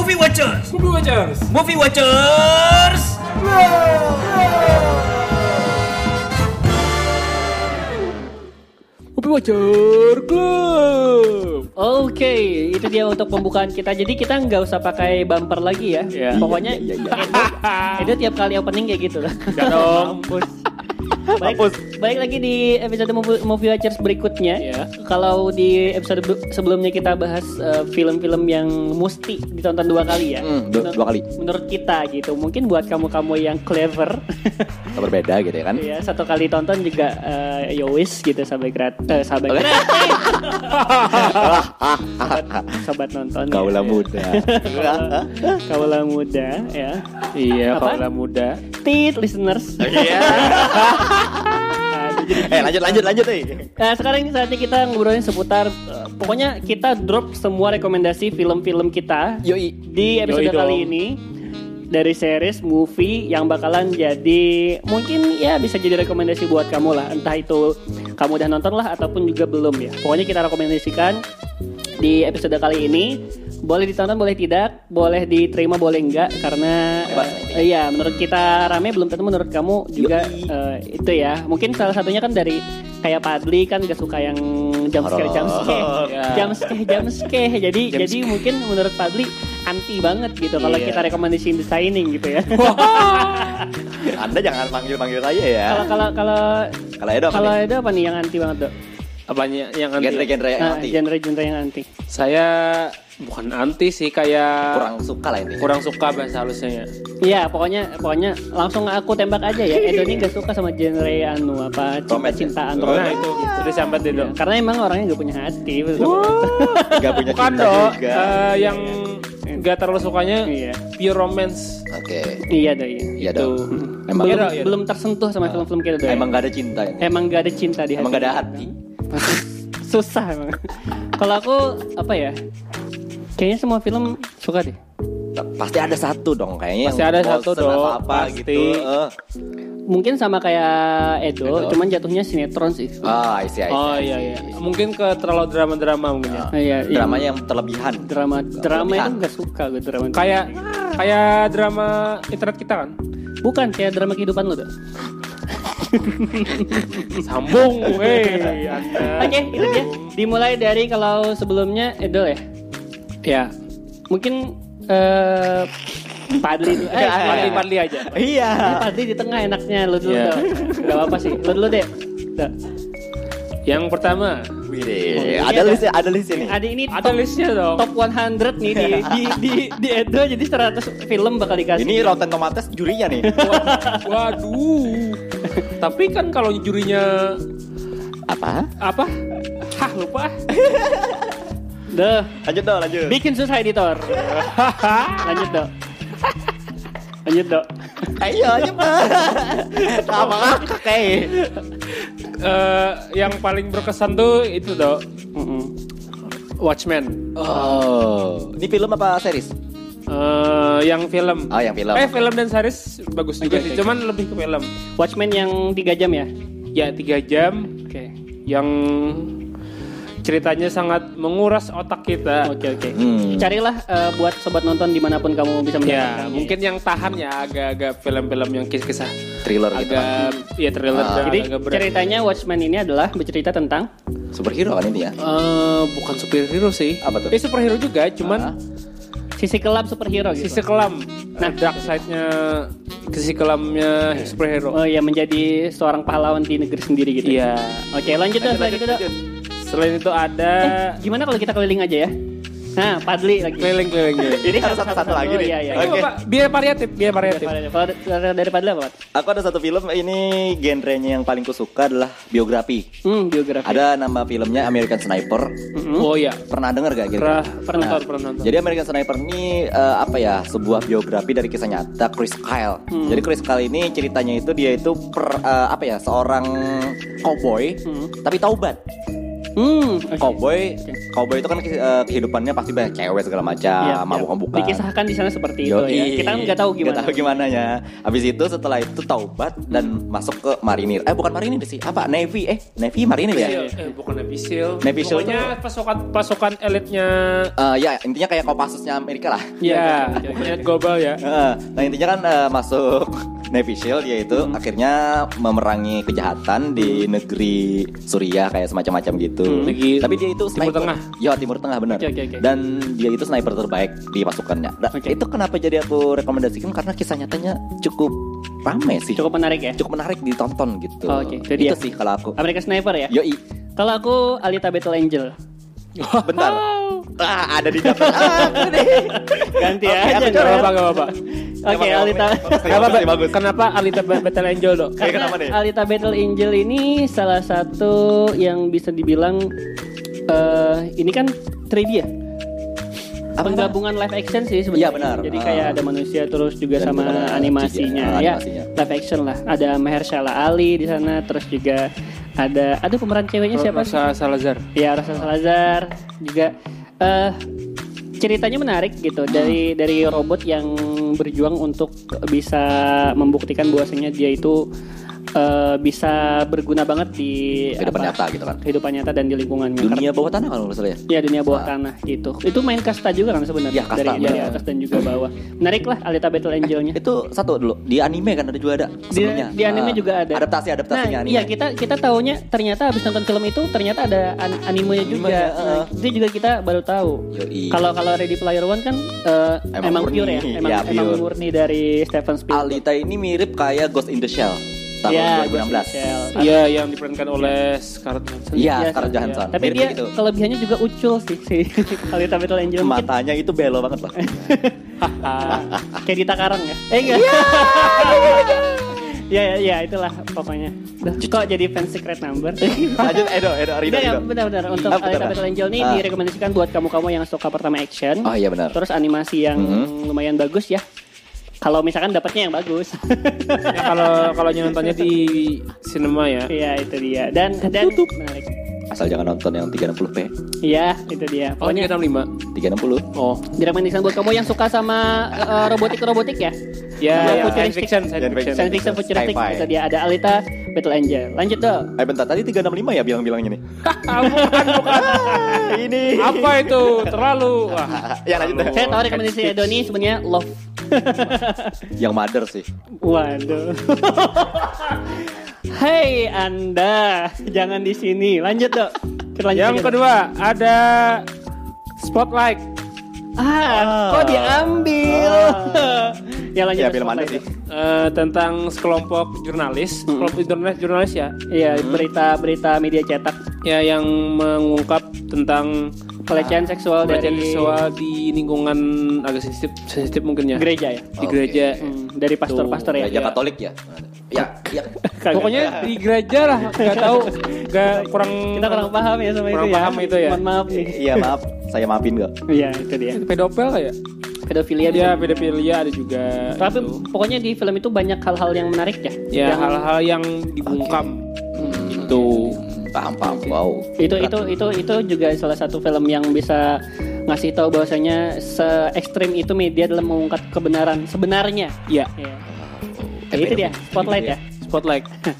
Movie Watchers. Movie Watchers. Movie Watchers. Movie Watcher Club. Oke, itu dia untuk pembukaan kita. Jadi kita nggak usah pakai bumper lagi ya. Iya. Pokoknya Iya, iya, Edo, Edo tiap kali opening kayak gitu lah. Enggak dong. Baik, baik lagi di episode Movie, Movie Watchers berikutnya. Iya. Kalau di episode be- sebelumnya kita bahas eh, film-film yang mesti ditonton dua kali ya. Hmm, du- Menur- dua kali. Menurut kita gitu. Mungkin buat kamu-kamu yang clever, berbeda gitu ya kan. ya satu kali tonton juga eh, yowis gitu sampai eh, sampai Oke. gratis. sobat, sobat nonton. ya. Kaulah muda. Kaulah muda ya. Iya, kalau muda. Tit listeners. Iya. Eh lanjut lanjut lanjut eh. Nah, sekarang saatnya kita ngobrolin seputar eh, pokoknya kita drop semua rekomendasi film-film kita Yoi. di episode Yoi dong. kali ini dari series movie yang bakalan jadi mungkin ya bisa jadi rekomendasi buat kamu lah entah itu kamu udah nonton lah ataupun juga belum ya pokoknya kita rekomendasikan di episode kali ini boleh ditonton boleh tidak? Boleh diterima boleh enggak? Karena eh, iya menurut kita rame belum tentu menurut kamu juga eh, itu ya. Mungkin salah satunya kan dari kayak Padli kan gak suka yang jam scare jam scare. Ya. jam scare jam scare. Jadi Jump jadi mungkin menurut Padli anti banget gitu kalau Iya. kita rekomendasiin The Shining gitu ya. Anda jangan panggil panggil saya ya. kalau kalau kalau Kalau Edo apa kalau nih? ada apa nih yang anti banget dok Apanya yang anti? Genre-genre yang nah, anti. genre-genre yang anti Saya bukan anti sih kayak Kurang suka lah ini. kurang suka bahasa halusnya. Iya, pokoknya pokoknya langsung aku tembak aja ya. Edo ini gak suka sama genre anu apa Romance. cinta-cintaan Nah romance. itu udah sampai deh dong. Karena emang orangnya gak punya hati. Gak punya Bukan cinta dong. juga. eh, yang nggak terlalu sukanya Iya. pure romance. Oke. Iya dong. Iya. Iya dong. Emang belum, Iya, iya. belum tersentuh sama film-film kita dong. emang gak ada cinta ini. emang gak ada cinta di hati. Emang gak ada hati. Susah emang. Kalau aku apa ya? Kayaknya semua film suka deh. Pasti ada satu dong kayaknya. Pasti ada satu dong, atau apa pasti. gitu. Mungkin sama kayak Edo, Edo. cuman jatuhnya sinetron sih. Ah, Oh see. iya iya. Mungkin ke terlalu drama-drama mungkin ya. Ah, Iya, iya. Dramanya yang terlebihan. drama drama itu gak suka gue drama. Kayak kayak drama internet kita kan. Bukan kayak drama kehidupan lo tuh. Sambung, hei Anda. Oke, itu dia. Dimulai dari kalau sebelumnya Edo ya. Ya, Mungkin eh Padli dulu. Eh, Padli-padli aja. Iya. Padli di tengah enaknya lu dulu Iya. dong. Gak apa-apa sih. Lu dulu deh. Dah. Yang pertama, Wih, Iya, ada ada. list ada list ini. Ada ini ada top, listnya dong. top 100 nih di di di, di Edo jadi 100 film bakal dikasih. Ini Rotten Tomatoes jurinya nih. Waduh. Tapi kan kalau jurinya Apa? apa? Hah, lupa. Duh, Lanjut dong, lanjut. bikin susah editor. Lanjut dong. Lanjut dong. Ayo, cepat. Apa kayak? Eh, yang paling berkesan tuh itu dong. Watchmen. Oh, ini film apa series? Eh, yang film. Oh, yang film. Eh film dan series bagus juga Oke, sih, oke, cuman lebih ke film. Watchmen yang 3 jam ya? Ya tiga jam Oke. yang ceritanya sangat menguras otak kita. Oke oke. Hmm. Carilah eh, buat sobat nonton di mana pun kamu bisa Ya, mendapatkannya. mungkin yang tahan ya agak-agak film-film yang kisah-kisah Thriller gitu kan. agak ya thriller Ah. dan Jadi agak berat. ceritanya Watchmen ini adalah bercerita tentang Superhero kan ini ya? Eh, bukan superhero sih. Apa tuh? Eh superhero juga, cuman Ah. Sisi kelam superhero gitu. sisi kelam. Nah, dark side-nya sisi kelamnya superhero. Oh ya menjadi seorang pahlawan di negeri sendiri gitu. Iya. Oke lanjut Lanjut, selanjutnya lanjut, dong. Selain itu ada Eh, gimana kalau kita keliling aja ya? Nah, Padli lagi. keliling-keliling. keliling. Ini harus satu-satu lagi nih. Iya, iya. Oke. Oke. Biar variatif, biar variatif. Kalau dari- dari Padli apa? Aku ada satu film ini genrenya yang paling kusuka adalah biografi. Hmm, biografi. Ada nama filmnya American Sniper. Mm-mm. Oh iya. Pernah dengar gak gitu? Pernah pernah nonton, pernah nonton. Jadi American Sniper ini eh, apa ya sebuah biografi dari kisah nyata Chris Kyle. Hmm. Jadi Chris Kyle ini ceritanya itu dia itu per, eh, apa ya seorang cowboy Hmm. tapi taubat. Hmm, oke. Cowboy, cowboy itu kan eh, kehidupannya pasti banyak cewek segala macam, Iya, iya. mabuk-mabukan. Dikisahkan di sana seperti itu Yoi. ya. Kita kan nggak tahu gimana. Nggak tahu gimana ya. Habis itu setelah itu taubat dan masuk ke marinir. Eh bukan marinir sih, apa? Navy. Eh, Navy marinir ya? Eh, bukan Navy Seal. Navy Seal Pokoknya pasukan pasukan elitnya Eh, ya, intinya kayak Kopassusnya Amerika lah. ya, pokoknya global ya. Heeh. Nah intinya kan eh, masuk Navy Shield yaitu Hmm. akhirnya memerangi kejahatan di negeri Suriah kayak semacam-macam gitu. Hmm. Negeri Tapi dia itu Timur sniper. Tengah. Ya Timur Tengah benar. Oke, oke, oke. Dan dia itu sniper terbaik di pasukannya. Nah, Oke. Itu kenapa jadi aku rekomendasikan karena kisah nyatanya cukup rame sih. Cukup menarik ya. Cukup menarik ditonton gitu. Oh, oke. Itu dia. sih kalau aku. American Sniper ya. Yoi. Kalau aku Alita Battle Angel. Bentar. Ah, ada di dapur aku nih. Ganti Oke, aja. Gak apa-apa, gak apa-apa. Oke, Alita. Kenapa, Bagus, bagus. kenapa Alita Battle Angel dok? Kayak kenapa nih? Alita Battle Angel ini salah satu yang bisa dibilang eh ini kan 3D ya. Apa, Penggabungan live action sih sebenarnya. Iya, benar. Jadi kayak ada manusia terus juga sama animasinya ya. animasinya. Live action lah. Ada Mahershala Ali di sana terus juga ada aduh pemeran ceweknya siapa? Rosa Salazar. Ya Rasa Salazar juga eh ceritanya menarik gitu dari dari robot yang berjuang untuk bisa membuktikan bahwasanya dia itu eh, bisa berguna banget di Kehidupan apa, nyata gitu kan. kehidupan nyata dan di lingkungannya. Dunia bawah tanah kalau salah ya. Ya dunia bawah Ah. tanah gitu. Itu main kasta juga kan sebenarnya Ya, kasta, dari dari atas dan juga bawah. Menarik lah Alita Battle Angelnya. Itu satu dulu di anime kan ada juga ada Di, sebelumnya. di anime Ah, juga ada. Adaptasi adaptasinya nah, anime. Iya kita kita taunya ternyata habis nonton film itu ternyata ada an- animenya Anime, juga. Nah, uh. itu juga kita baru tahu. Kalau kalau Ready Player One kan eh, Emang emang, pure ya, emang, ya, emang murni dari Stephen Spielberg. Alita ini mirip kayak Ghost in the Shell tahun Ya, 2016. Ghost in the Shell. Iya, yang diperankan oleh Scarlett Johansson. Iya, Iya, Scarlett iya. Johansson. Tapi Mirip dia gitu. kelebihannya juga ucul sih si Alita Battle Angel Matanya itu belo banget loh. kayak di Takarang ya. Eh enggak. Ya, ya, ya, itulah pokoknya. Duh, kok jadi fans secret number? Lanjut Edo, Edo, Rido, Udah ya, benar-benar untuk Ah, Alita. Battle Angel ini Ah. direkomendasikan buat kamu-kamu yang suka pertama action. Oh iya benar. Terus animasi yang Mhm. lumayan bagus ya. Kalau misalkan dapatnya yang bagus. Ya, kalau kalau nontonnya di cinema ya. Iya, itu dia. Dan dan menarik. Asal jangan nonton yang 360p. Iya, itu dia. Oh, Pokoknya 365. 360. Oh, direkomendasikan buat kamu yang suka sama eh, robotik-robotik ya. ya, ya, futuristic. science fiction, science fiction. Science fiction futuristic Sci-fi. itu dia ada Alita Battle Angel. Lanjut dong. Eh bentar, tadi 365 ya bilang-bilangnya nih. Ah, bukan, bukan. ini. Apa itu? Terlalu. Wah. Ya lanjut deh. Saya tahu rekomendasi Doni sebenarnya Love. Yang mother sih. Waduh. Hei Anda, jangan di sini. Lanjut dok. Kita lanjut Yang aja, Dok. kedua ada Spotlight. Ah, kok diambil? ya lanjut. Ya film mana sih? Eh, tentang sekelompok jurnalis, sekelompok jurnalis, jurnalis ya, Iya, berita-berita media cetak ya yang mengungkap tentang pelecehan seksual pelecehan dari seksual di lingkungan agak sensitif, sensitif mungkin ya. gereja ya. Di gereja. Hmm, dari pastor-pastor ya. Gereja Katolik ya. Ya, ya. Kagak. Pokoknya di gereja lah, nggak tahu, nggak kurang kita kurang paham ya sama kurang itu ya. paham itu ya. Mohon maaf nih. Iya maaf, saya maafin kok. Iya, itu dia. pedofil nggak ya? Pedofilia Ya, pedofilia ada juga. Tapi itu. pokoknya di film itu banyak hal-hal yang menarik ya. ya Yang- hal-hal yang dibungkam itu Paham, paham. Wow. itu itu itu itu juga salah satu film yang bisa ngasih tahu bahwasanya se ekstrim itu media dalam mengungkap kebenaran sebenarnya. ya Ya. Itu dia spotlight ya. spotlight.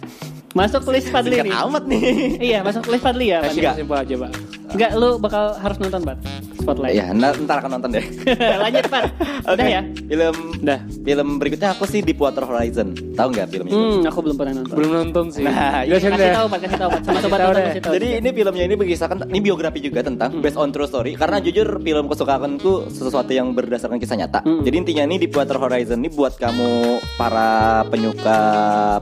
Masuk list Fadli Singkat nih. amat nih. Iya, masuk list Fadli ya. Kasih Fadli? simpel aja, Pak. Enggak, lu bakal harus nonton, Bat. Spotlight. Ya, ntar, ntar akan nonton deh. Lanjut. Udah Oke, ya? Film Udah. film berikutnya aku sih Deepwater Horizon. Tahu nggak film itu? Hmm, aku belum pernah nonton. Belum nonton sih. Nah, Jelasin Kasih deh. tahu, Pat, kasih tahu, Pat. Sama sobat tahu nonton kasih tahu. Jadi ini filmnya ini mengisahkan ini biografi juga tentang based on true story karena jujur film kesukaanku sesuatu yang berdasarkan kisah nyata. Hmm. Jadi intinya ini Deepwater Horizon ini buat kamu para penyuka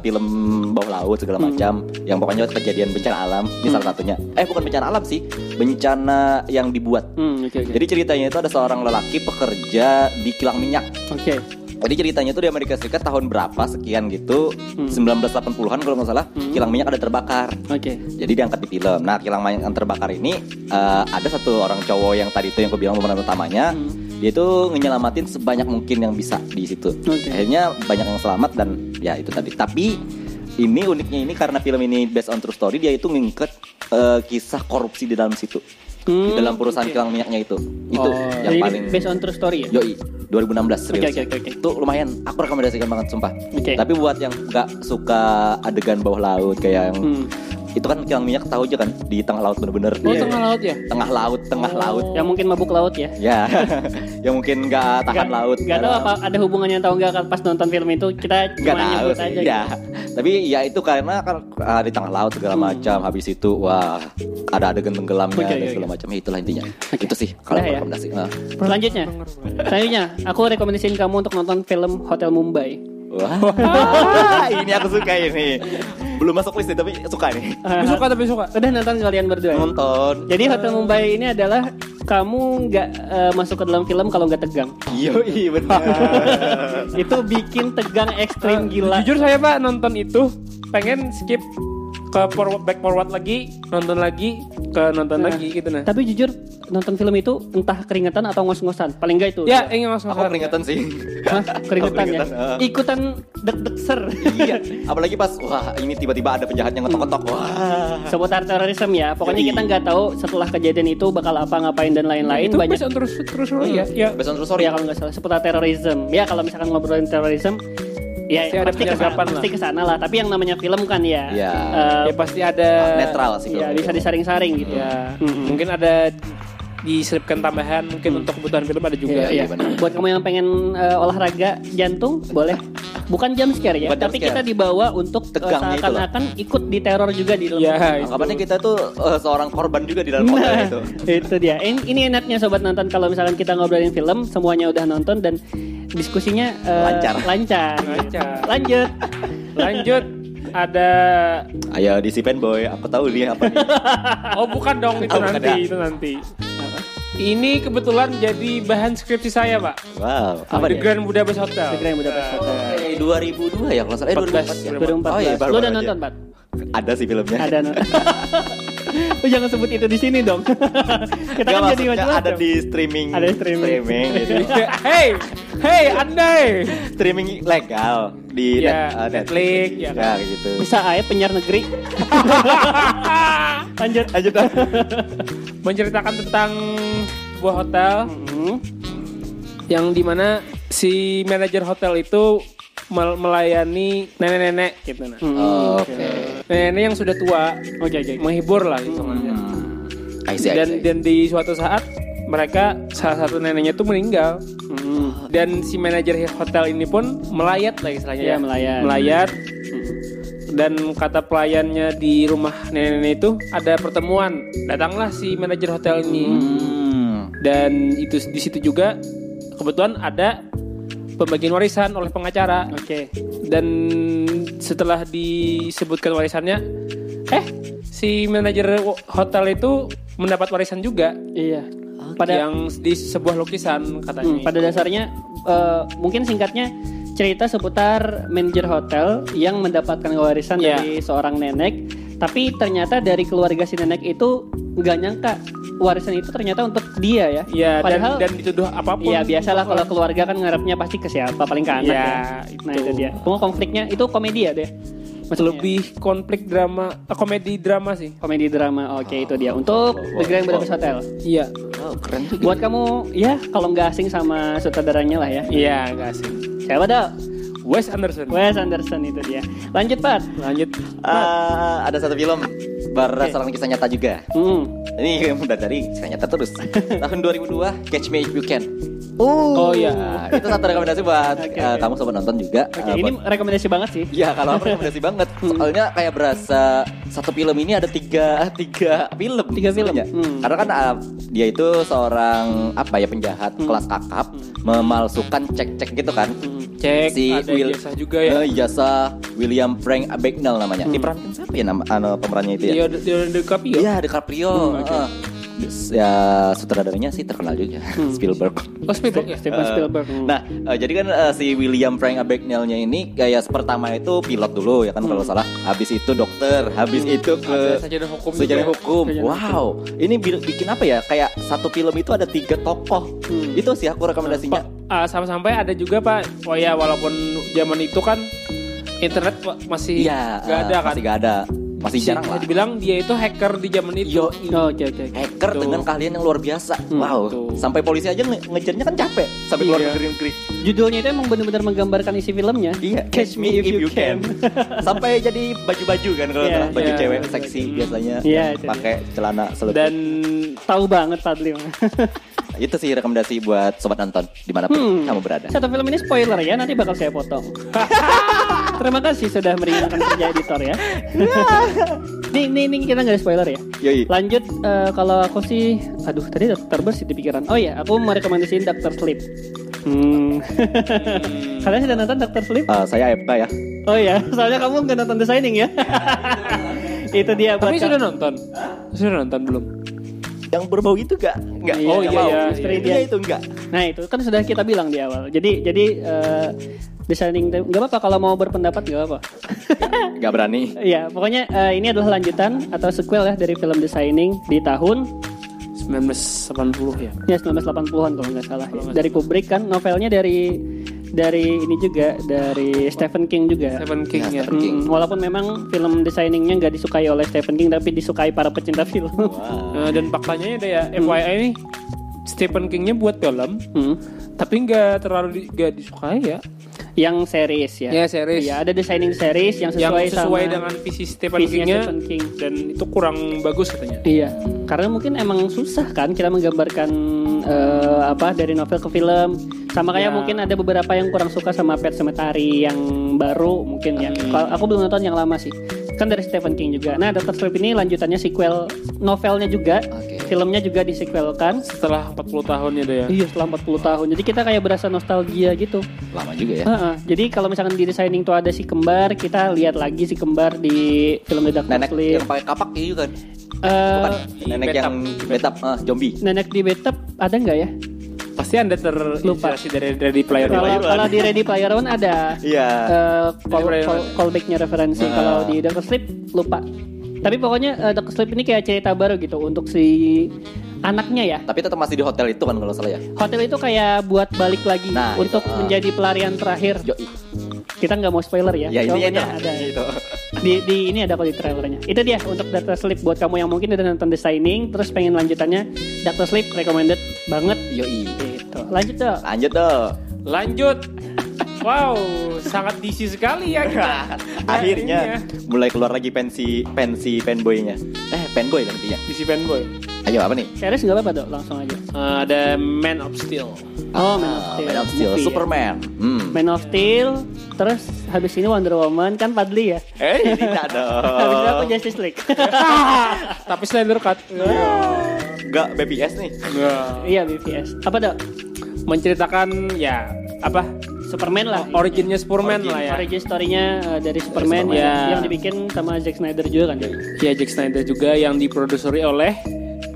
film bawah laut segala macam yang pokoknya kejadian bencana alam ini salah satunya. Eh bukan bencana alam sih, bencana yang dibuat. Hmm, oke oke. Jadi ceritanya itu ada seorang lelaki pekerja di kilang minyak. Oke. Jadi ceritanya itu di Amerika Serikat tahun berapa sekian gitu, Hmm. 1980-an kalau nggak salah, kilang minyak ada terbakar. Oke. Jadi diangkat di film. Nah, kilang minyak yang terbakar ini eh, ada satu orang cowok yang tadi itu yang aku bilang pemeran utamanya. Hmm. Dia itu ngenyelamatin sebanyak mungkin yang bisa di situ. Oke. Akhirnya banyak yang selamat dan ya itu tadi. Tapi ini uniknya ini karena film ini based on true story dia itu ngingket eh, kisah korupsi di dalam situ. Di Hmm, dalam perusahaan oke. kilang minyaknya itu. Itu Oh, yang Jadi paling based on true story ya? Yoi, 2016 Oke, rilis. oke, oke, oke. Itu lumayan, aku rekomendasikan banget sumpah. Oke. Tapi buat yang nggak suka adegan bawah laut kayak yang Hmm. Itu kan kilang minyak tahu aja kan di tengah laut bener-bener. Oh Iya. tengah laut ya? Tengah laut, tengah laut. Yang mungkin mabuk laut ya? Ya, yang mungkin nggak tahan Nggak- laut. nggak tahu apa ada hubungannya atau enggak pas nonton film itu kita Nggak cuma tahu nyebut sih. aja Ya, gitu. tapi ya itu karena kan ah, di tengah laut segala Hmm. macam. Habis itu wah ada adegan tenggelamnya Oke, dan oke, segala oke. macam. Ya, itulah intinya. Itu sih kalau Udah ya? rekomendasi. Nah. Selanjutnya, selanjutnya aku rekomendasiin kamu untuk nonton film Hotel Mumbai. Wah, ini aku suka ini. Belum masuk list nih, tapi suka nih. Tapi suka tapi suka. Udah nonton kalian berdua. ya? Nonton. Jadi Hotel Mumbai ini adalah kamu nggak eh, masuk ke dalam film kalau nggak tegang. Iya, iya benar. itu bikin tegang ekstrim gila. Jujur saya pak nonton itu pengen skip ke forward back forward lagi nonton lagi ke nonton Nah. lagi gitu nah. Tapi jujur nonton film itu entah keringetan atau ngos-ngosan. Paling nggak itu. Ya ingin langsung Aku peringatan sih. Hah? keringetan ya. keringetan, ah. Ikutan deg-deg ser. iya, apalagi pas wah ini tiba-tiba ada penjahat yang ngetok-ngetok. Wah. Seputar terorisme ya. Pokoknya kita nggak tahu setelah kejadian itu bakal apa ngapain dan lain-lain. itu Banyak based on terus terus ya. Ya. Based on true story. ya kalau nggak salah seputar terorisme. Ya kalau misalkan ngobrolin terorisme ya Pasti ada pasti ke sana, penyergapan lah. pasti ke sana lah. Tapi yang namanya film kan ya. Iya. eh, Ya pasti ada Netral sih ya bisa disaring-saring gitu. Ya, Mm-mm. mungkin ada diselipkan tambahan mungkin untuk kebutuhan film ada juga. Iya, iya. benar. Buat kamu yang pengen eh, olahraga jantung, boleh. Bukan jump scare ya, Bukan tapi scare. kita dibawa untuk eh, Tegangnya itu loh. seakan-akan ikut di teror juga di dalam. Iya, itu. Anggapannya kita tuh eh, seorang korban juga di dalam Nah, itu. itu dia. Ini, ini enaknya sobat nonton kalau misalkan kita ngobrolin film, semuanya udah nonton dan diskusinya eh, Lancar. Lancar. Lancar. Lanjut. Lanjut ada Ayo di si boy, aku tahu dia apa nih. Oh bukan dong itu Oh, nanti ya. itu nanti. Ini kebetulan jadi bahan skripsi saya pak. Wow, Apa The nih? Grand Budapest Hotel. The Grand Budapest Hotel. Eh, 2002 ya kalau salah. Eh 2004 ya. 2014. Oh iya, baru Lu udah nonton, aja. Pak? Ada sih filmnya. Ada nonton. Lu jangan sebut itu di sini dong. kita Nggak, kan jadi ada di streaming. Ada streaming. gitu. hey, hey, andai. streaming legal di Ya, net- uh, Netflix, ya ya gitu. bisa aja penyiar negeri. Lanjut. Lanjut Menceritakan tentang sebuah hotel Hmm. yang di mana si manajer hotel itu mel- melayani nenek-nenek gitu nah. Hmm. Oke. Nenek-nenek yang sudah tua Oke oke. menghibur lah. I see, I Dan see. dan di suatu saat mereka salah satu neneknya tuh meninggal Hmm. dan si manajer hotel ini pun melayat lah istilahnya Iya, ya. melayat. Melayat. Dan kata pelayannya di rumah nenek-nenek itu ada pertemuan. Datanglah si manajer hotel ini. Hmm. Dan itu di situ juga kebetulan ada pembagian warisan oleh pengacara. Oke. Dan setelah disebutkan warisannya, eh si manajer hotel itu mendapat warisan juga Iya. Pada yang di sebuah lukisan katanya. Hmm, pada dasarnya eh, mungkin singkatnya cerita seputar manajer hotel yang mendapatkan warisan Ya. dari seorang nenek, tapi ternyata dari keluarga si nenek itu nggak nyangka warisan itu ternyata untuk dia ya. Iya, dan, Padahal dan dituduh apa pun. Iya biasalah kalau keluarga kan ngarepnya pasti ke siapa paling ke anak Iya, ya. Nah itu. itu dia. Cuma konfliknya itu komedi ya deh. Maksudnya lebih konflik drama, eh, komedi drama sih. komedi drama. Oke itu dia untuk The Grand Budapest Hotel. Iya. Oh, keren tuh. Buat kamu ya kalau nggak asing sama sutradaranya lah ya. Iya, enggak sih. Siapa dah? Wes Anderson. Wes Anderson itu dia. Lanjut Pat. Lanjut. Ah, ada satu film berdasarkan kisah nyata juga. Hmm. Ini udah dari kisah nyata terus. Tahun 2002, Catch Me If You Can. Oh iya. Nah, itu satu rekomendasi buat eh, oke. kamu sobat nonton juga. Oke, Eh, ini buat- rekomendasi banget sih. Iya kalau aku rekomendasi banget Soalnya kayak berasa Satu film ini ada tiga Tiga film Tiga film. sebenarnya. Hmm. Karena kan ah, Dia itu seorang Apa ya penjahat Kelas kakap Memalsukan cek-cek gitu kan Cek Si ada Will- jasa juga ya. Eh, Jasa William Frank Abagnale namanya Diperankan siapa ya nama anu, pemerannya itu Iya, ya di DiCaprio. Iya DiCaprio Eh, Ya sutradaranya sih terkenal juga Spielberg Oh, Spielberg ya? Steven Spielberg. Hmm. Nah, eh, jadi kan eh, si William Frank Abagnale-nya ini kayak pertama itu pilot dulu ya kan kalau salah. Habis itu dokter, habis itu ke sarjana hukum juga. hukum. Wow, ini bi- bikin apa ya? Kayak satu film itu ada tiga tokoh. Hmm. Itu sih aku rekomendasinya. Ah, sampai-sampai ada juga Pak. Oh ya, walaupun zaman itu kan internet masih Iya, nggak eh, ada kan. Masih gak ada. Masih jarang lah. dibilang dia itu hacker di zaman itu. Yo, Oh, Oke oke. oke. hacker Tuh. dengan keahlian yang luar biasa. wow. tuh. Sampai polisi aja nge- ngejarnya kan capek. Sampai keluar Iya. negeri negeri. Judulnya itu emang benar-benar menggambarkan isi filmnya. Iya, catch me if you can. Sampai jadi baju-baju kan kalau Iya, salah, baju iya, cewek baju. seksi biasanya Iya, yang itu pakai celana selutut. Dan Tahu banget Padli. itu sih rekomendasi buat sobat nonton di mana pun Hmm. kamu berada. Satu film ini spoiler ya, nanti bakal saya potong. Terima kasih sudah meringankan kerja editor ya. Nih, nih, nih kita nggak ada spoiler ya. Yoi. Lanjut eh, kalau aku sih, aduh tadi dokter bersih di pikiran. Oh ya, aku mau rekomendasiin Doctor Sleep. Hmm. Kalian sudah nonton Doctor Sleep? Eh, saya AFK ya. Oh ya, soalnya kamu nggak nonton The Shining ya. Itu dia buat tapi sudah nonton. Sudah nonton belum? Yang berbau itu enggak? Enggak. Iya, Oh, Nggak iya, iya, iya. Intinya itu enggak. Nah itu kan sudah kita bilang di awal. Jadi jadi eh, Shining itu- nggak apa-apa kalau mau berpendapat nggak apa. Enggak berani. Iya, pokoknya eh, ini adalah lanjutan atau sequel ya dari film The Shining di tahun 1980 ya. ya 1980-an kalau nggak salah. ya. Dari Kubrick kan, novelnya dari dari ini juga dari Stephen King juga. Stephen King ya. Stephen King. Hmm, walaupun memang film The Shining-nya nggak disukai oleh Stephen King tapi disukai para pecinta film. Eh, dan faktanya ada ya FYI ini Stephen King-nya buat film Hmm. tapi nggak terlalu di, nggak disukai ya. Yang series ya. Ya, series. Iya, ada The Shining series yang yang sesuai, sesuai sama dengan visi Stephen King-nya Stephen King. dan itu kurang bagus katanya. Iya, karena mungkin emang susah kan kita menggambarkan eh, apa dari novel ke film. Sama kayak Ya. mungkin ada beberapa yang kurang suka sama Pet Cemetery yang baru mungkin ya. Hmm. Kalau aku belum nonton yang lama sih. Kan dari Stephen King juga. Nah, Doctor Sleep ini lanjutannya sequel novelnya juga. Oke. Filmnya juga disequelkan. Setelah 40 tahunnya deh ya. Iya, setelah 40 tahun. Jadi kita kayak berasa nostalgia gitu. Lama juga ya. Heeh. Jadi kalau misalkan di Shining tuh ada si kembar, kita lihat lagi si kembar di film The Doctor Nenek Sleep. yang pakai kapak itu kan. Eh, Bukan. Nenek Betap. yang betap ah, zombie. nenek di Betap ada nggak ya? Pasti Anda terinspirasi dari dari player Kalau One. kalau di Ready Player One ada Iya. eh, call, Ready Player call, One. callbacknya referensi. Nah. Kalau di Doctor Sleep lupa. Tapi pokoknya eh, Doctor Sleep ini kayak cerita baru gitu untuk si anaknya ya. Tapi tetap masih di hotel itu kan kalau salah ya. Hotel itu kayak buat balik lagi Nah, untuk itu, ah. menjadi pelarian terakhir. Yo, Kita nggak mau spoiler ya. ya. Pokoknya ada. Itu. Di, di ini ada kok di trailernya. Itu dia untuk Doctor Sleep buat kamu yang mungkin udah nonton The Shining terus pengen lanjutannya Doctor Sleep recommended banget. Yoi. Lanjut dong. Lanjut dong. Lanjut. Wow, sangat DC sekali ya kita. Akhirnya mulai keluar lagi pensi pensi fanboynya. Eh fanboy lah intinya. DC fanboy. Ayo apa nih? Series nggak apa-apa dok, langsung aja. Eh, ada Man of Steel. Oh, Man of Ah, Steel. Man of Steel, Movie ya. Superman. Hmm. Man of Steel, terus habis ini Wonder Woman kan Padli ya. Eh, tidak Habis itu aku dong. Justice League. Tapi Snyder Cut. Enggak BBS nih. Iya BVS. Apa dok? Menceritakan ya apa Superman lah. originnya Superman Origin. lah ya. Origin story-nya uh, dari Superman, Superman. ya, Ya. yang dibikin sama Zack Snyder juga kan. Ya Jack Snyder juga yang diproduseri oleh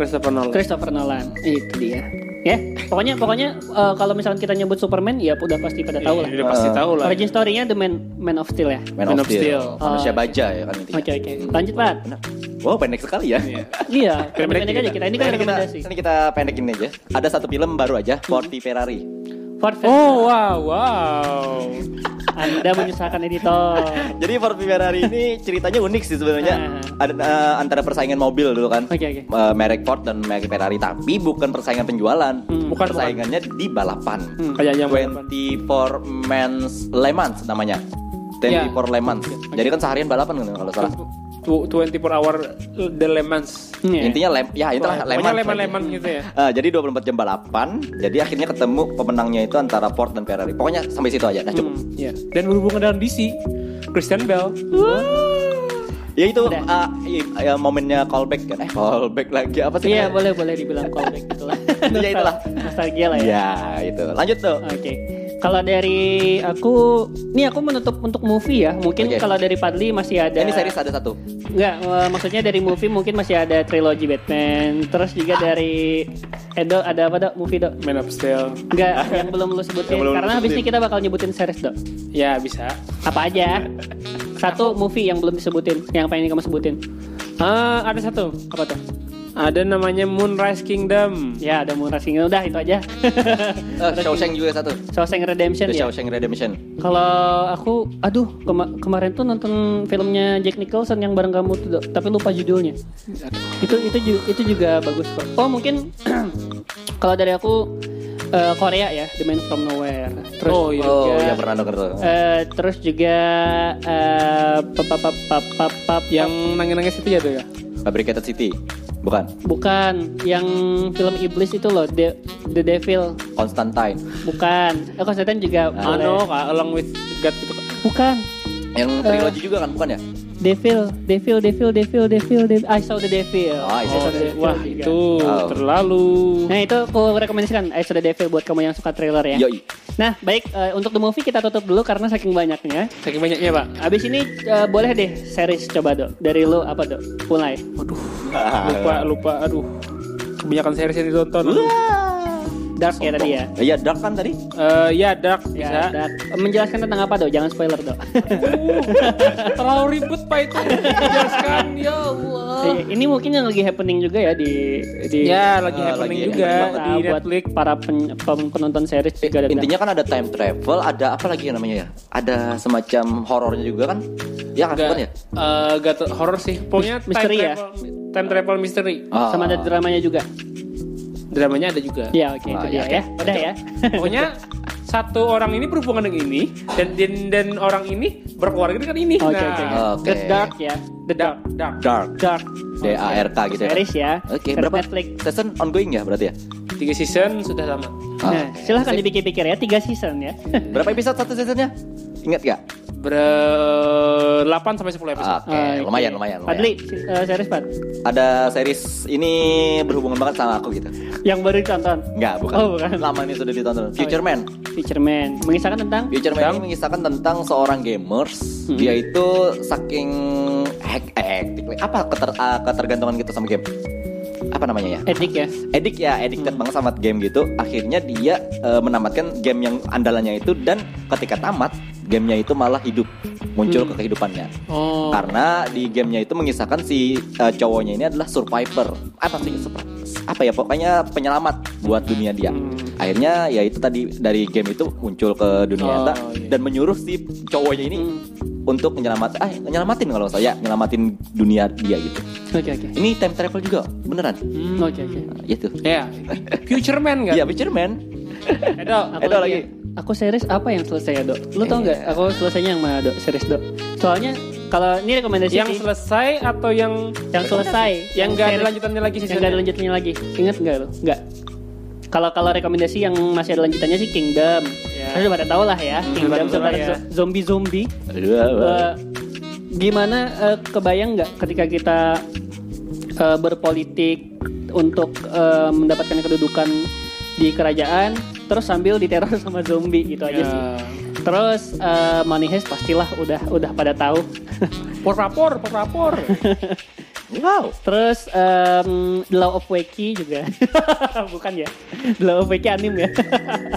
Christopher Nolan. Christopher Nolan. Itu dia. Ya, pokoknya pokoknya uh, kalau misalkan kita nyebut Superman ya udah pasti pada tahu lah. Udah pasti Eh, tahu lah. Origin story-nya The Man Man of Steel ya. Man, Man of of Steel. Steel. Manusia Oh. baja ya kan intinya. Oke oke. Lanjut Pak. Wow pendek sekali ya. Iya. Iya, Pendek pendek aja kita. Ini kan Ini kita, rekomendasi. ini kita pendekin aja. Ada satu film baru aja, Forty Ferrari. Ford Fest. Oh wow wow. Anda menyusahkan editor. Jadi Ford Ferrari ini ceritanya unik sih sebenarnya. Ah. Ada eh, antara persaingan mobil dulu kan. Oke oke. Eh, merek Ford dan merek Ferrari tapi bukan persaingan penjualan. Hmm. Bukan, persaingannya di balapan. Hmm. Kayak yang 24 Men's Le Mans namanya. 24 Le Mans. Jadi kan seharian balapan kan kalau salah. Tu- 24 hour The Le Mans. Iya. Intinya lem ya itu lah Le Pokoknya Mans. leman-leman gitu ya. Eh, jadi 24 jam balapan. Jadi akhirnya ketemu pemenangnya itu antara Ford dan Ferrari. Pokoknya sampai situ aja. Nah, cukup. Hmm. Iya. Dan berhubungan dengan DC, Christian Bell. Ya itu Udah. i- ya, momennya callback kan. Eh callback lagi apa sih? Iya boleh boleh dibilang callback gitu lah. Ya, itulah. Nostalgia lah ya. Ya itu. Lanjut tuh. Oke. Kalau dari aku, nih aku menutup untuk movie ya. Mungkin Oke. kalau dari Padli masih ada. Ini series ada satu. Enggak, eh, maksudnya dari movie mungkin masih ada trilogi Batman. Terus juga dari Edo ada apa dok? Movie dok? Man of Steel. Enggak, yang belum lu sebutin. Belum lu Karena habis ini kita bakal nyebutin series dok. Ya bisa. Apa aja? Satu movie yang belum disebutin, yang pengen kamu sebutin. Ah, ada satu. Apa tuh? Ada namanya Moonrise Kingdom. Ya, ada Moonrise Kingdom. Udah itu aja. Eh, Shawshank juga satu. Shawshank Redemption The ya. Shawshank Redemption. Kalau aku, aduh kema- kemarin tuh nonton filmnya Jack Nicholson yang bareng kamu tuh, tapi lupa judulnya. Itu itu ju- itu juga bagus kok. Oh mungkin kalau dari aku eh, Korea ya, The Man from Nowhere. Terus Oh, iya. Oh, juga, ya pernah denger tuh. eh, terus juga pap pap pap pap pap pap Yang nangis-nangis itu ya tuh ya. Fabricated City. Bukan. bukan yang film iblis itu loh, The, The Devil. Constantine. Bukan. Eh Konstantin juga Ah, boleh. Ano, Kak, along with God gitu. Bukan. Yang trilogi juga kan, bukan ya? Devil, Devil, Devil, Devil, Devil, Devil. I saw the Devil. Oh, I saw I the Devil Wah, juga. itu Oh. terlalu. Nah itu aku rekomendasikan I saw the Devil buat kamu yang suka trailer ya. Yoi. Nah baik eh, untuk the movie kita tutup dulu karena saking banyaknya. Saking banyaknya, Pak. Abis ini eh, boleh deh series coba dok. Dari lu apa dok? Mulai. Lupa, lupa. Aduh. Kebanyakan series yang ditonton. Dark ya tadi ya. Iya, Dark kan tadi? Eh, ya, Dark bisa. Ya, Dark. Menjelaskan tentang apa dok? Jangan spoiler dok. Terlalu ribet, Pak itu. Jelaskan, ya Allah. Eh, ini mungkin yang lagi happening juga ya di di Ya, lagi Ah, happening lagi juga happening Nah, di buat Netflix. para pen- pen- penonton series juga ada Intinya kan ada time travel, ada apa lagi yang namanya ya? Ada semacam horornya juga kan? Ya kan, ya? Eh, gak tau, horror sih. Pokoknya Misteri time ya? travel, time travel misteri. Ah. sama ada dramanya juga. Dramanya ada juga. Ya oke itu dia ya, ya. Udah ya. Pokoknya satu orang ini berhubungan dengan ini dan dan, dan orang ini berkeluarga dengan ini. Oke nah, oke. Oke. The Dark ya. The Dark. dark. Dark. Dark. D A R K gitu ya. Series ya. Oke, Series berapa Netflix. season ongoing ya berarti ya? Tiga season sudah lama. Ah. Nah, silahkan dipikir-pikir ya, tiga season ya. Berapa episode satu seasonnya? Ingat gak? Ber 8 sampai 10 episode. Oke, Ah, oke. lumayan, lumayan, lumayan. Fadli, si- eh, series Ada series ini berhubungan banget sama aku gitu. yang baru ditonton. Enggak, bukan. Oh, bukan. Lama ini sudah ditonton. Future Man. Fisherman, mengisahkan tentang Future Man ini mengisahkan tentang seorang gamers. Hmm. Dia itu saking hack, eh, hektik. apa keter, ah, ketergantungan gitu sama game. Apa namanya ya? edik ya. Edik ya, addicted banget sama game gitu. Akhirnya dia eh, menamatkan game yang andalannya itu dan ketika tamat, gamenya itu malah hidup, muncul ke kehidupannya. Oh. Karena di gamenya itu mengisahkan si eh, cowoknya ini adalah survivor. Apa sih? Apa ya pokoknya penyelamat buat dunia dia. Akhirnya ya itu tadi dari game itu muncul ke dunia Oh, nyata iya. dan menyuruh si cowoknya ini untuk menyelamat ah menyelamatin kalau nggak salah ya, nyelamatin dunia dia gitu. Oke oke. Ini time travel juga beneran. Hmm. Oke oke. Itu. Ya, Future Man kan? Iya, Witcher Man. Edo. Edo lagi. lagi. Aku series apa yang selesai ya dok? Lu tau nggak? Aku selesainya yang mana dok? Series dok. Soalnya kalau ini rekomendasi Yang sih, selesai atau yang yang selesai, yang gak ada lanjutannya lagi yang seasonnya? gak ada lanjutannya lagi. Ingat nggak lu? Nggak. Kalau kalau rekomendasi yang masih ada lanjutannya sih Kingdom. Ya. Udah pada tahu lah ya. Kingdom lah tentang ya. zo- zombie-zombie. Aduh, Eh, gimana eh, kebayang nggak ketika kita eh, berpolitik untuk eh, mendapatkan kedudukan di kerajaan terus sambil diteror sama zombie gitu aja Ya. sih. Terus eh, Money Heist pastilah udah udah pada tahu. Por rapor, por rapor. Wow. Terus em, The Law of Wacky juga. Bukan ya. The Law of Wacky anim ya.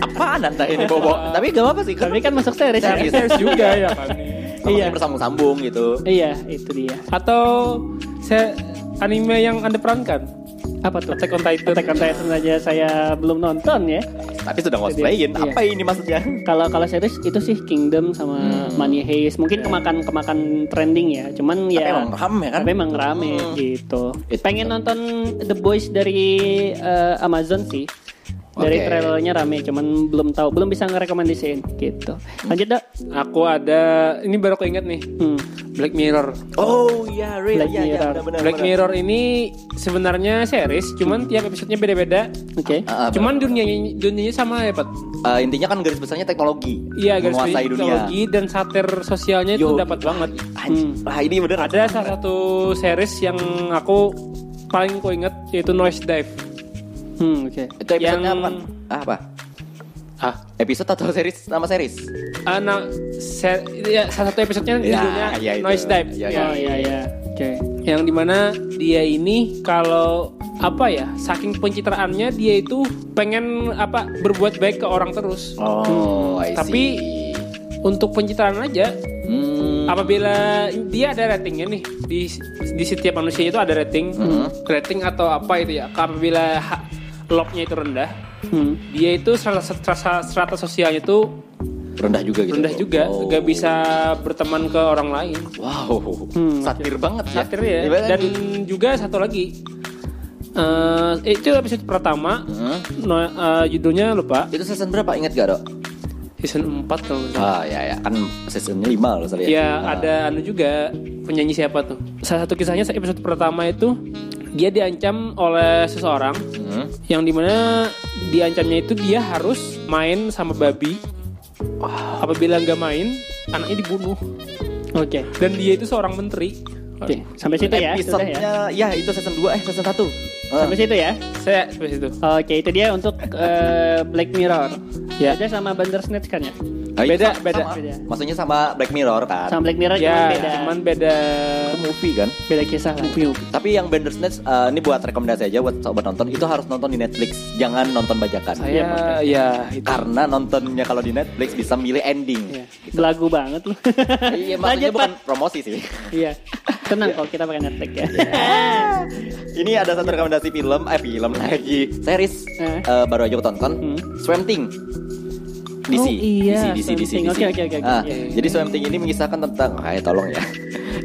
Apaan anta ini bobo? Tapi gak apa-apa sih. Tapi kan masuk series ya. Series. Series juga ya kan. Iya. Iya. bersambung-sambung gitu. Iya, itu dia. Atau se anime yang anda perankan? Apa tuh? Attack on Titan. Attack on Titan aja saya belum nonton ya. Tapi sudah cosplayin. Iya. Apa ini maksudnya? Kalau kalau series itu sih Kingdom sama Hmm. Money Heist. Mungkin kemakan kemakan trending ya. Cuman Tapi ya emang rame kan? tapi emang rame Hmm. gitu. Itu. Pengen nonton The Boys dari eh, Amazon sih. Dari trailernya rame, cuman belum tahu, belum bisa ngerekomendasiin gitu. Lanjut dok. Aku ada ini baru keinget nih Hmm. Black Mirror. Oh iya, real. Black Iya, iya, Mirror. benar-benar. Black Mirror ini sebenarnya series, cuman tiap episodenya beda-beda. Oke. Ah, ah, Cuman dunianya dunianya sama ya, Pat. Eh, intinya kan garis besarnya teknologi. Iya, garis menguasai besar dunia. teknologi dan satir sosialnya itu Yo. dapat banget. Hmm. Ah, ini bener. Ada salah satu series yang aku paling ku inget yaitu Noise Dive. Hmm, oke. Itu episodenya yang- apa? Ah, apa? Ah, Episode atau series? Nama series? anak se- ya, salah satu episodenya Ya, judulnya ya itu. Noise Dive. Ya, Ya, Oh iya iya. Oke. yang di mana dia ini kalau apa ya saking pencitraannya dia itu pengen apa berbuat baik ke orang terus Oh, I see. Tapi- untuk pencitraan aja Hmm. apabila dia ada ratingnya nih di di setiap manusia itu ada rating, rating atau apa itu ya. Apabila ha- lognya itu rendah, Hmm. dia itu strata, strata, strata sosialnya itu rendah juga gitu. rendah juga, Oh. gak bisa berteman ke orang lain. Wow, Hmm, satir banget ya. Satir ya. Dan di- juga satu lagi, eh itu episode pertama, Hmm. no- eh, judulnya lupa, itu season berapa ingat gak dok? season 4 kalau nggak. Ah ya ya kan seasonnya 5 loh sorry Ya ada anu juga penyanyi siapa tuh? Salah satu kisahnya episode pertama itu dia diancam oleh seseorang Hmm. yang di mana diancamnya itu dia harus main sama babi. Apabila nggak main, anaknya dibunuh. Oke. Dan dia itu seorang menteri. Oke, sampai situ ya. Sudah ya. Episodenya ya itu season 2 eh season 1 Sampai situ ya. Saya seperti itu. Oke, itu dia untuk eh, Black Mirror. Ya. Beda sama Bandersnatch kan ya? Beda, beda. Beda. Maksudnya sama Black Mirror kan Sama Black Mirror cuman Ya, beda. cuman beda Itu movie kan Beda kisah lah. Tapi yang Bandersnatch eh, ini buat rekomendasi aja buat sobat nonton itu harus nonton di Netflix jangan nonton bajakan saya ya itu. karena nontonnya kalau di Netflix bisa milih ending Iya. Belagu banget lu. Iya maksudnya Lanjut, bukan Pak. promosi sih Iya. Tenang kalau kita pakai Netflix ya. Ini ada satu rekomendasi film, eh film lagi, series Eh. eh, baru aja aku tonton, Hmm. Swamp Thing. DC, Oh, iya, DC, DC, DC. DC. Oke, oke, oke. Ah. Jadi Swamp Thing ini mengisahkan tentang, kayak tolong ya.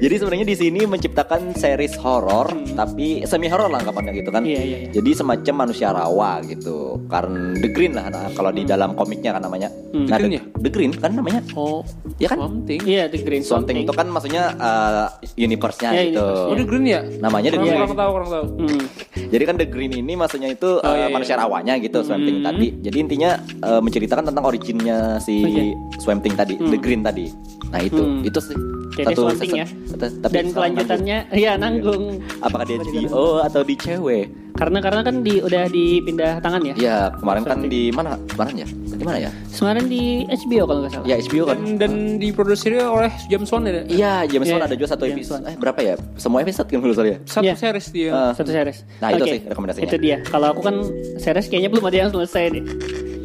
Jadi sebenarnya di sini menciptakan series horor, tapi semi horor lah anggapannya gitu kan. Hmm. Iya, iya, iya. Jadi semacam manusia rawa gitu. Karena The Green lah nah, kalau di dalam komiknya kan namanya. Hmm. Nah, The Green The, ya? The Green kan namanya. Oh, Ya kan? something. Iya, The Green Swamp Thing itu kan maksudnya eh, universe-nya Ya, gitu. universe-nya. Oh, The Green ya? Namanya The Green. kurang tahu, kurang tahu. Hmm. Jadi kan The Green ini maksudnya itu Oh, uh, iya, iya. manusia rawanya gitu Swamp Thing tadi. Jadi intinya uh, menceritakan tentang originnya si Oke. Swamp Thing tadi, The Green tadi. Nah itu, Hmm. itu sih Jadi Swamp Thing ya. Tapi Dan kelanjutannya ya nanggung. nanggung. apakah di HBO atau di cewek? Karena karena kan di udah dipindah tangan ya. Ya kemarin kan Swamp Thing. di mana? Kemarin ya? Di mana ya? Kemarin di HBO kalau nggak salah. Ya HBO kan. Dan, dan diproduksi oleh James Wan ya? Iya, James Iya, Wan ada juga satu James episode. Eh berapa ya? Semua episode kan menurut saya. Satu Iya. series dia. Eh, Satu series. Nah, itu Oke, sih rekomendasinya. Itu dia. Kalau aku kan series kayaknya belum ada yang selesai nih.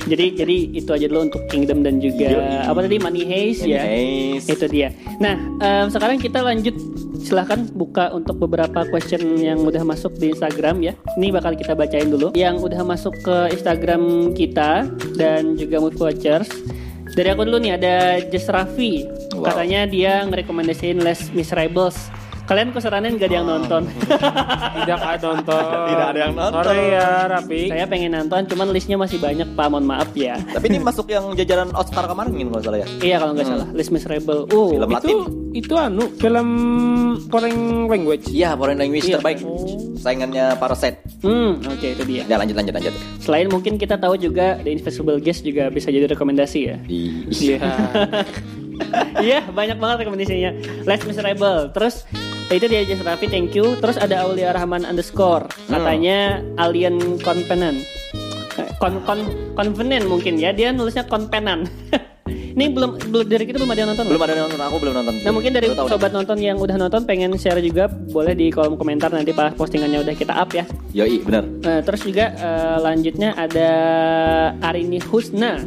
Jadi jadi itu aja dulu untuk Kingdom dan juga Yoi. apa tadi Money Heist ya. Anyways. Itu dia. Nah, em, sekarang kita lanjut silahkan buka untuk beberapa question yang udah masuk di Instagram ya. Ini bakal kita bacain dulu. Yang udah masuk ke Instagram kita dan juga Movie Watchers. Dari aku dulu nih ada Jess Raffi. Wow. Katanya dia ngerekomendasiin Les Miserables. Kalian keseranin gak ada yang nonton? Tidak ada nonton. Tidak ada yang nonton. Sorry ya, Rapi. Saya pengen nonton, cuman listnya masih banyak pak. Mohon maaf ya. Tapi ini masuk yang jajaran Oscar kemarin kalau salah ya. Iya kalau nggak salah, Les Miserable. Uh, Film itu Latin. itu anu film foreign language. Iya, foreign language Iya. terbaik. Saingannya Parasite. Hmm, oke itu dia. Ya lanjut lanjut lanjut. Selain mungkin kita tahu juga The Invisible Guest juga bisa jadi rekomendasi ya. Iya. Iya, banyak banget rekomendasinya. Les Miserable. Terus itu dia Jess Raffi, thank you. Terus ada Aulia Rahman underscore. Katanya Alien Convenant. Eh, Con, con, Convenant mungkin ya. Dia nulisnya Convenant. Ini belum belum dari kita belum ada yang nonton. belum ada yang nonton, aku belum nonton. Nah mungkin dari sobat nonton yang udah nonton pengen share juga boleh di kolom komentar nanti pas postingannya udah kita up ya. deh. Yoi, benar. Nah, terus juga eh, lanjutnya ada Arini Husna.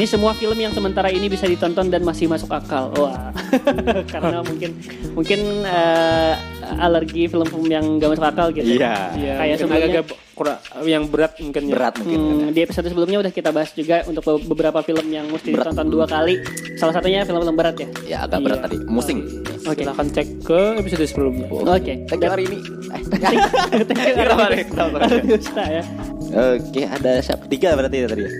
Ini semua film yang sementara ini bisa ditonton dan masih masuk akal. Wah, karena mungkin mungkin eh, alergi film-film yang gak masuk akal gitu. Iya. Iya, Kayak sebelumnya- agak kurang yang berat mungkin ya. Berat mungkin. Hmm, di episode sebelumnya udah kita bahas juga untuk be- beberapa film yang mesti Berat. ditonton dua kali. Salah satunya film-film berat ya. Ya agak berat Iya. tadi. Musing. Oke. Silahkan cek ke episode sebelumnya. Oke. Thank you hari ini. Eh, Kenapa nih? Kenapa nih? ya. Oke, ada siapa? Tiga berarti ya tadi ya?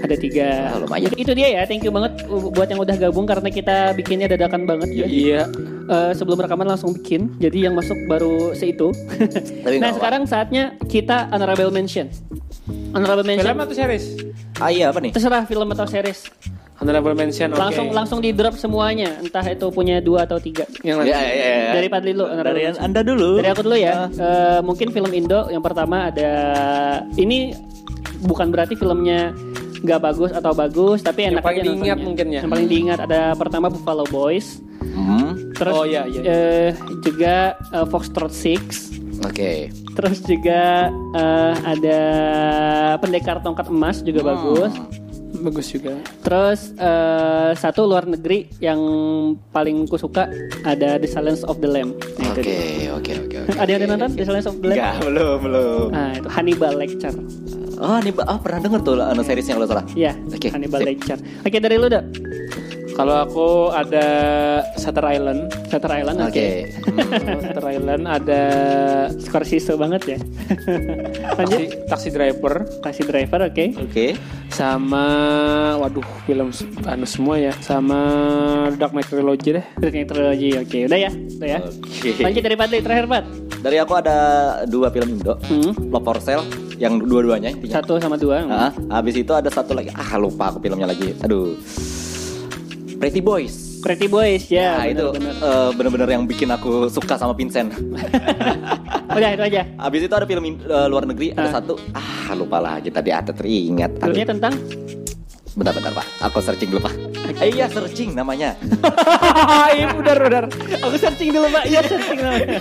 Ada tiga. Ah, lumayan. Itu, itu dia ya. Thank you banget buat yang udah gabung karena kita bikinnya dadakan banget ya. Iya. Eh, sebelum rekaman langsung bikin. Jadi yang masuk baru seitu. Tapi nah sekarang saatnya kita honorable mention. Honorable mention. Film atau series? Ah iya apa nih? Terserah film atau series. Honorable mention. oke. Langsung langsung di drop semuanya. Entah itu punya dua atau tiga. Yang Ya, ya, ya. Dari Padli dulu. honorable Dari mention. Anda dulu. Dari aku dulu ya. Eh, mungkin film Indo yang pertama ada ini bukan berarti filmnya nggak bagus atau bagus, tapi Yang enak paling aja diingat nontonnya. mungkin ya. Yang paling diingat ada pertama Buffalo Boys, Hmm, terus Oh, iya, iya. eh, juga eh, Foxtrot Six, Oke. terus juga eh, ada Pendekar Tongkat Emas juga Hmm. bagus. bagus juga. Terus eh, satu luar negeri yang paling ku suka ada The Silence of the Lamb. Nah, itu Oke, dia. oke, oke. Ada yang ada nonton The Silence of the Lamb? Enggak, belum, belum. Nah, itu Hannibal Lecter. Oh, ini ah, pernah denger tuh anu seriesnya kalau salah. Iya, Oke, Hannibal sip. Lecter. Oke, dari lu, Dok. Kalau aku ada Shutter Island. Shutter Island, oke. Oke. Hmm, Shutter Island ada Scorsese banget ya. Lanjut, Taxi, Taxi Driver Taxi Driver, oke. Oke. sama waduh film anu semua ya sama Dark Knight Trilogy deh. Dark Knight Trilogy, oke. Udah ya, udah ya. Oke. Lanjut dari Padli, terakhir Pat. Dari aku ada dua film Indo. Hmm. Love for Sale yang dua-duanya intinya. Satu sama dua. Nah, habis itu ada satu lagi. Ah, lupa aku filmnya lagi. Aduh. Pretty Boys. Pretty Boys, ya. nah, itu bener-bener. eh, bener-bener yang bikin aku suka sama Vincent. Udah, itu aja. Habis itu ada film eh, luar negeri, ada satu. Ah, lupa lagi tadi ada teringat. Filmnya tentang Bentar, bentar, Pak. Aku searching dulu, Pak. Eh, iya, searching namanya. Iya benar benar. Aku searching dulu pak, iya searching namanya.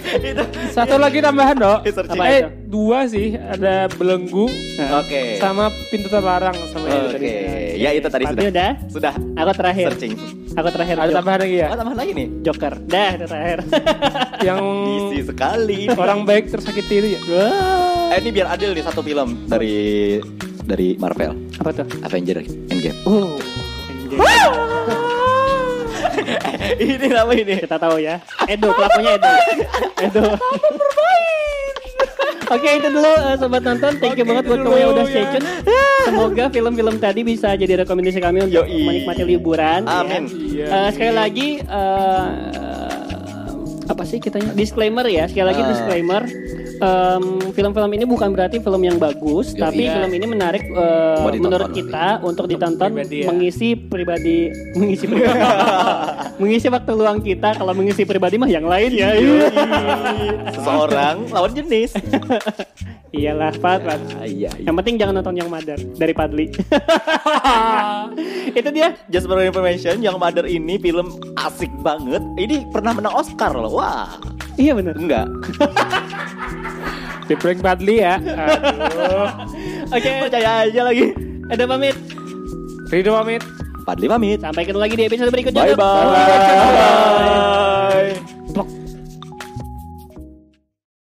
Satu lagi tambahan dok. Eh. Apa eh dua sih ada belenggu Oke. sama pintu terlarang sama itu Oke. tadi. Ya, itu tadi sudah. udah, Sudah. aku terakhir. Searching. Aku terakhir. Ada tambahan lagi ya? Oh, tambahan lagi nih. Joker. Dah, terakhir. Yang Isi sekali. orang baik tersakiti itu ya? Wah. Eh, ini biar adil nih satu film dari dari Marvel, Apa tuh? Avenger Endgame. Oh. ini nama ini. Kita tahu ya. Edo, pelakunya Edo. Edo. Oke itu dulu eh, sobat nonton. Thank you Oke, banget buat kamu yang udah ya. stay tune. Semoga film-film tadi bisa jadi rekomendasi kami untuk Yoi. menikmati liburan. ya. Amin. Iya. Eh, sekali lagi eh, apa sih kitanya disclaimer ya. Sekali lagi Ah. disclaimer. Em, film-film ini bukan berarti film yang bagus, Yoi. tapi Iya. film ini menarik ditonton menurut nanti. kita untuk ditonton pribadi ya. mengisi pribadi mengisi pribadi mengisi waktu luang kita kalau mengisi pribadi mah yang lain ya Seseorang lawan jenis. iyalah Pat, Pat. Iya, iya. yang penting jangan nonton yang Mother dari Padli itu dia Just for information, yang Mother ini film asik banget. Ini pernah menang Oscar loh. Wah, iya bener enggak. Di prank badly ya. Oke Percaya aja lagi. ada pamit Ridho pamit. Padli pamit. sampai ketemu lagi di episode berikutnya Bye Dok. bye.